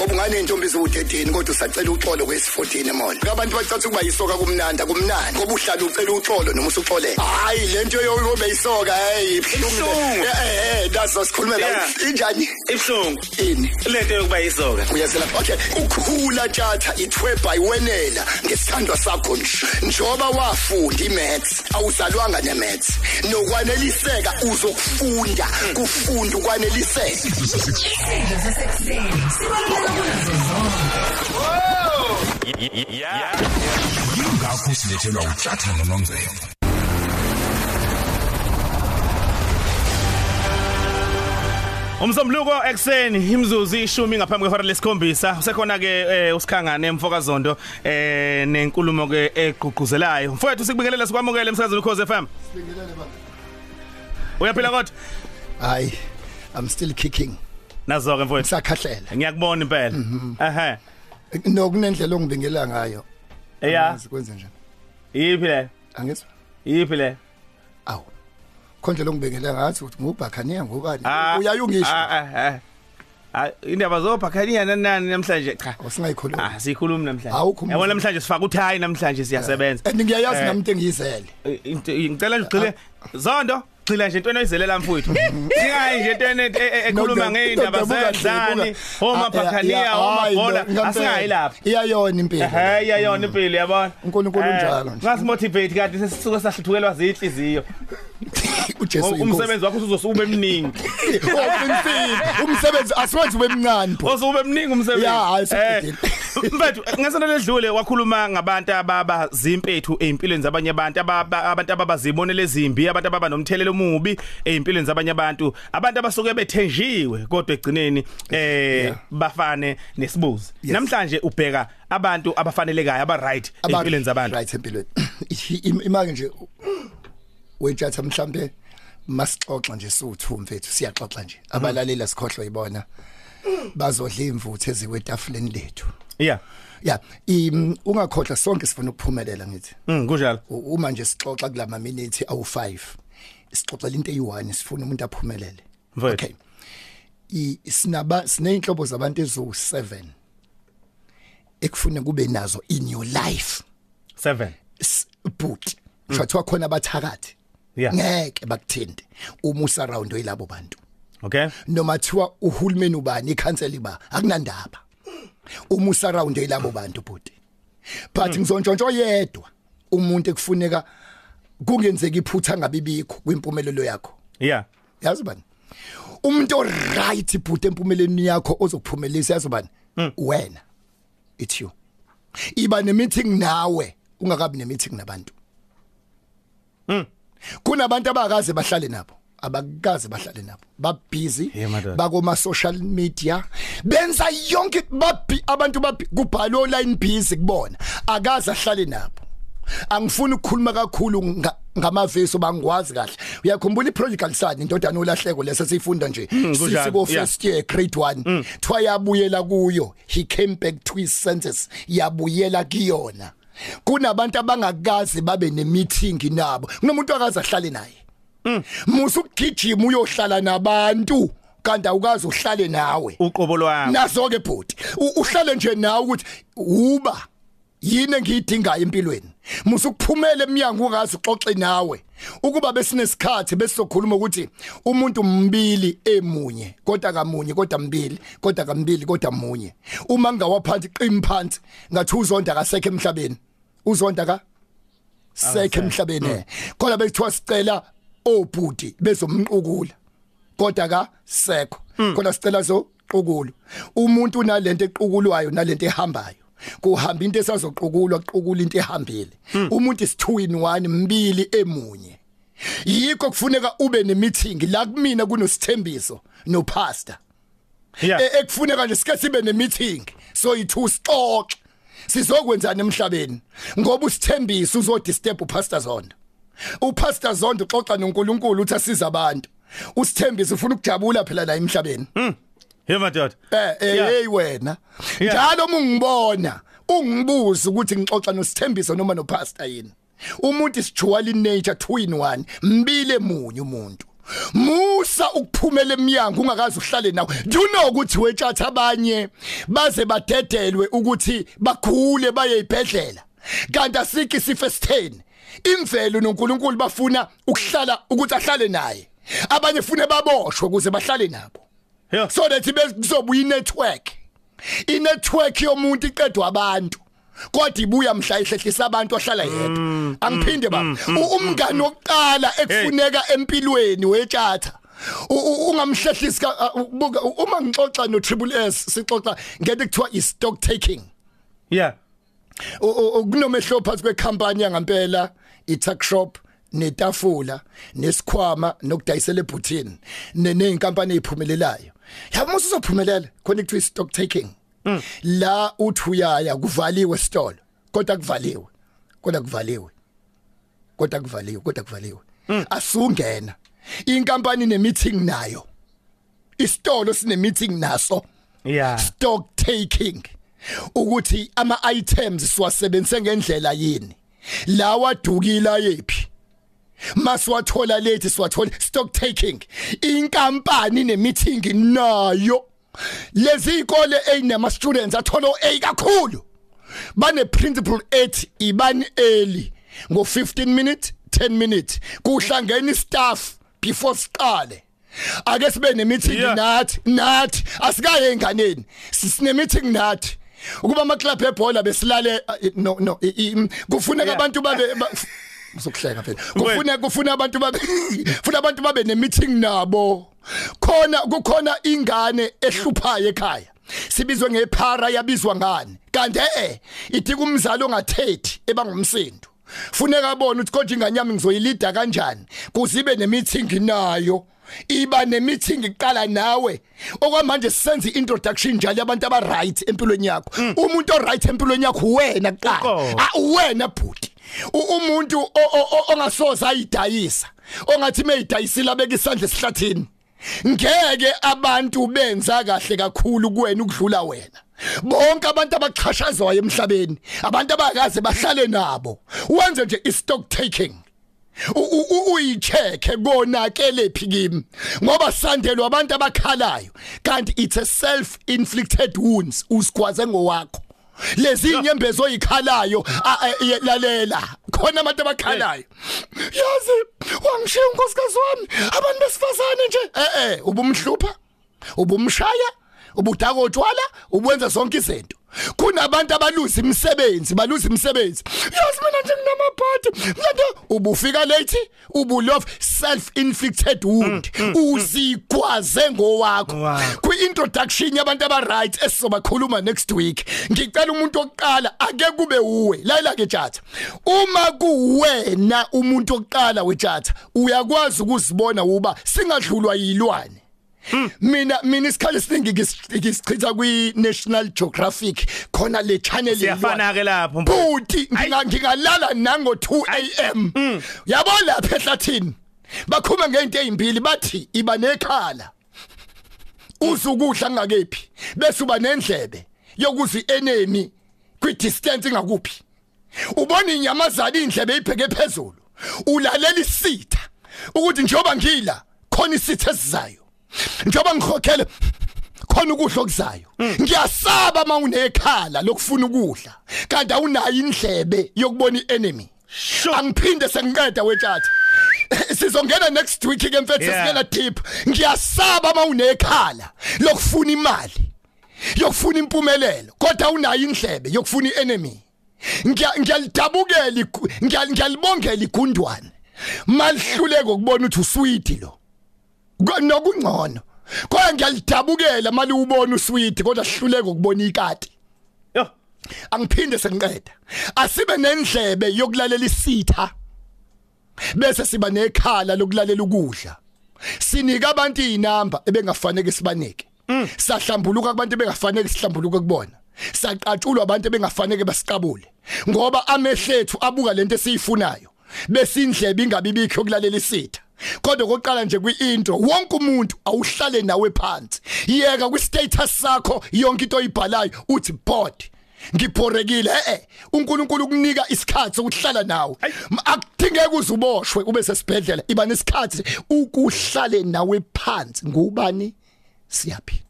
ngoba unganentombi eziwu13 kodwa usacela uxolo kwesi14 mall. Abantu bacatha ukuba yisoka kumnandi kumnandi ngoba uhlala ucela uxolo noma usuxolele. Hayi lento yobe yisoka hey Ibuhlungu. eh eh that's sikhuluma la injani? Ibhlungu. ini. Lento yokuba isoka. uyazela okay ukhula tjatha ithwebha iwenela ngesithandwa sakho nje. Njoba wafunda imaths awuzalwanga nemaths. Nokwaneliseka uzokufunda kufunda ukwaneliseka. Isidlo sasekuseni sibaluleka kunazo zonke. yingakho silethelwa utshathana nonzebo Umsombuluko ekseni imzuzu ishumi ngaphambi kwehora lesikhombisa. Usekhona ke eh, usikhangane emfokazondo eh nenkulumo ke egqugquzelayo. Mfowethu sikubingelela sikwamukele emsakazweni ukhoze FM Uyaphila kodwa? Hayi i'm still kicking. Nazo ke mfowethu. Sakhahlela ngiyakubona impela. Ehe. Nokunendlela ongibingela ngayo. Eya. Angazi kwenze njani. Yiphi le? Angizwa yiphi le? Awu. Konje longibengela ngathi ukuthi ngubhakhaniya ngubani? Ah, uyayungisho ah, ah, ah. Ah indaba zobhakhaniya nani namhlanje? Cha. Usingayikhuluma Ah sikhulumi namhlanje. Awukhulumi. Yabona namhlanje sifaka uthayi namhlanje siyasebenza. and ngiyayazi Eh. nami into engiyizele Into ngicela nje ugcile Zondo. Gcila nje into oyizelela mfowethu. Singayi nje into ene- e- e- ekhuluma No, ngeindaba Dabuka, zedlani, Dabuka. homa Ah, yeah, bakhaniya, yeah, homa hayi, bhola. ngempela. Asingayi lapha. iyayona impilo Ehhe iyayona impilo yabona. uNkulunkulu Eh, unjalo nje. Ngasimotivate kanti sesisuke sahluthukelwa zinhliziyo. uJesu inkosi. Umsebenzi wakho uzosuba eminingi. Oqinisile umsebenzi asiwenzi ube mncane pho Ozube eminingi umsebenzi. Ya, hayi, Eh, sekudile. Mfethu ngesonto ledlule wakhuluma ngabantu ababa zimpethu ezimpilweni zabanye abantu abantu ababazibonele ezimbi abantu ababa nomthelelo omubi ezimpilweni zabanye abantu. Abantu abasuke bethenjiwe kodwa egcineni eh bafane nesibuzi. Yes. namhlanje ubheka abantu abafanelekayo aba right ezimpilweni zabantu. right empilweni. Im- imake nje wethatha mhlambe masixoxa nje siwuthu mfethu siyaxoxa nje. Abalalela sikhohlwa ibona bazodla imvuthu ezikwetafuleni lethu. Yeah. Ya im ungakhohlwa sonke sifuna ukuphumelela ngithi. Mm kunjalo. Uma nje sixoxa kulama minutes awu5 sixoxela into eyi1 sifuna umuntu aphumelele. Okay. I sinaba sineyinhlobo zabantu ezu7 ekufuna kube nazo in your life. 7 S- but shathiwa khona abathakathi. Yeah. ngeke bakuthinte. Uma usaround oyilabo bantu. Okay. Noma thiwa uhulumeni ubani ikhanseli ba akunandaba. Uma usaround oyilabo bantu but but ngizontshontsho yedwa umuntu ekufuneka kungenzeka iphutha ngabibikho kwimpumelelo yakho. Yeah. Yazi bani? Umuntu o right but empumeleni yakho ozokuphumelisa yazi bani? Wena. It's you. Iba ne meeting nawe ungakabi ne meeting nabantu kunabantu abakaze bahlale nabo. Abakaze bahlale nabo ba busy Yeah, madoda. bakoma social media benza yonke babhi abantu babhi kubhalwe online busy kubona akaze ahlale nabo. Angifuni ukukhuluma kakhulu nga- ngamavesi bangwazi kahle. Uyakhumbula iprodigal son indodana olahleko lesa sifunda nje? Kunjalo, sisiko yeah. first year grade 1 thwa yabuyela kuyo he came back to his senses yabuyela kuyona. Kunabantu abangakazi babe ne meeting nabo. Kunomuntu akaze ahlale naye. Musu ukugijima uyohlala nabantu kanti awukazi uhlale nawe. Uqobo lwami. Nazo ke bhuti uhlale nje nawe ukuthi uba yini engiyidingayo empilweni? Musukuphumela eminyango ungazi uxoxe nawe ukuba besinesikhathi besizokhuluma ukuthi umuntu mbili emunye kodwa kamunye kodwa mbili kodwa kambili kodwa munye. Uma ngawaphansi qimi phansi ngathi uzonda kasekhe emhlabeni. Uzonda ka? Sekhe emhlabeni kodwa bekuthiwa sicela obhudi bezomqukula. Kodwa ka sekho. Kodwa sicela zo qukulo umuntu unalento equkulwayo nalento ehambayo. Kuhamba into esazoqukulwa qukulwa into ehambile. Umuntu is 2 in 1 mbili emunye. Yikho kufuneka ube ne meeting la kumina kunosithembiso no pastor yeah. E- ekufuneka nje sike sibe ne meeting so i2 stock sizokwenzana emhlabeni? Ngoba usithembisa uzodisturb upastor Zondo. Upastor Zondo uxoxa noNkulunkulu uthi asiza abantu. Usithembisa ufuna ukujabula phela la emhlabeni. Hey madoda. Eh eh, Yeah. hey wena. Njalo uma ungibona ungibuza ukuthi ngixoxa nosithembiso noma nopastor yini. Umuntu is dual in nature two in one. Mbile munye umuntu. Musa ukuphumela eminyango ungakazi uhlale nawo. You know ukuthi wetshatha abanye baze badedelwe ukuthi bakhule baye ibhedlela kanti asikho isifo esitheni? Imvelo noNkulunkulu bafuna ukuhlala ukuthi ahlale naye. Abanye fune baboshwe ukuze bahlale nabo. So that bezobuya inetwork. Inetwork yomuntu iqedwa abantu kodwa ibuya mhla ihlehlisa abantu ohlala yedwa. Angiphinde baba U- umngani wokuqala ekufuneka empilweni wetshatha ungamhlehlisi uma ngixoxa no triple S sixoxa ngeke kuthiwa is stock taking. Yeah kunomehlo phakathi kwecompany yangampela i-tuck shop netafula nesikhwama nokudayisela ebhuthini neneinkampani eziphumelelayo yabo musu uzophumelela khona kuthiwa stock taking. La uthi uyaya kuvaliwe stolo kodwa kuvaliwe kodwa kuvaliwe kodwa kuvaliwe kodwa kuvaliwe. Asungena. Inkampani ne meeting nayo. Isitolo sine meeting naso. Yeah. Stock taking. Ukuthi ama items siwasebenzise ngendlela yini? Lawa dukila yephi? Masiwathola late siwathola stock taking. Inkampani ne meeting nayo. Lezi ikole einama students athola A kakhulu. Bane principle ethi ibani early. Ngo 15 minutes 10 minutes. Kuhlangene staff before siqale. Ake sibe ne meeting Yeah. nathi nathi. Asikaye enganeni sisine meeting nathi. Ukuba ama club ebhola besilale uh, no no i- i- kufuneka Yeah. abantu babe ba- uzokuhleka phela. Kufuna kufuna abantu babe funa abantu babe ne meeting nabo. Khona kukhona ingane ehluphayo ekhaya sibizwe ngephara yabizwa ngani? Kanti eh idika umzalo ongathethi ebangumsindo. Funeka abone ukuthi kodwa ingane yami ngizoyilida kanjani? Kuzibe ne meeting nayo. Iba ne meeting iqala nawe. Okwamanje sisenza introduction njalo abantu aba right empilweni yakho. Umuntu o right empilweni yakho wena kuqala. Uqobo. Ah, wena bhuti. U- umuntu o- o- o- ongasoza ayidayisa ongathi mayidayisile abeka isandla esihlathini. Ngeke abantu benza kahle kakhulu kuwena ukudlula wena. Bonke abantu abaqhashazwayo emhlabeni abantu abakaze bahlale nabo. Wenze nje i-stock taking. U- u- u- uyicheke konakele phi kimi? Ngoba sandelwa abantu abakhalayo. Kanti it's a self inflicted wounds usigwaze ngowakho. Lezi inyembezo oyikhalayo lalela. Khona abantu abakhalayo. Yazi wangishiya unkosikazi wami. Abantu besifazane nje. Eh eh ubumhlupha ubumshaya ubudaka otshwala ubwenza zonke izinto. Kunabantu abaluza imisebenzi baluza imisebenzi. Yazi mina nje nginamabhadi. Ngiyathi ubufika late ubulove self inflicted wound uzigwaze ngowakho. Wow. kwi-introduction yabantu aba-right esizobakhuluma next week ngicela umuntu wokuqala ake kube uwe. Layela ke tjatha uma kuwena umuntu wokuqala wetjatha uyakwazi ukuzibona uba singadlulwa yilwane. Mina mina isikhali esiningi ngis- ngisichitha kwi-national geographic. Khona le channel siyafana ke lapho buti nginga- ngingalala nango 2 am yabo lapha ehlathini? Bakhuma ngento ezimbili bathi iba nekhala. Uzukudla ngakephi bese uba nendlebe yokuzi enemy kwi distance ingakuphi ubona inyamazana indlebe ibheke phezulu. Ulalela isitha ukuthi njoba ngila khona isitha esizayo. Njoba ngikhokhele khona ukudla okuzayo. Ngiyasaba mawunekhala lokufuna ukudla kanti awunayo indlebe yokubona ienemy. Angiphinde sengiqeda wethatha sizongena next week ke mfethu singena deep. Ngiyasaba mawunekhala lokufuna imali yokufuna impumelelo kodwa unayo indlebe yokufuna ienemy. Ngiya- ngiyalidabukela ngiyalibongela igundwane. Malihluleke ukubona ukuthi uswidi lo. Nokungcono kodwa ngiyalidabukela mali ubona uswidi kodwa sihluleke ukubona ikati. Yo. Angiphinde sengiqeda. Asibe nendlebe yokulalela isitha bese siba nekhala lokulalela ukudla. Sinika abantu izinamba ebengafanele sibanike. Sahlambuluka kubantu bengafanele sihlambuluke kubona. Saqatshulwa abantu ebengafanele basiqabule ngoba amehlethu abuka lento esiyifunayo bese indlebe ingabi bikho ukulalela isitha. Kodwa koqala nje kwi-intro wonke umuntu awuhlale nawe phansi. Yeka kwi-status sakho yonke into oyibhalayo uthi board ngibhorekile eh uNkulunkulu ukunika isikhathi sokuhlala nawe. Akudingeki uze uboshwe ube sesibhedlela iba nesikhathi ukuhlale nawe phansi. Ngubani? Siyaphi?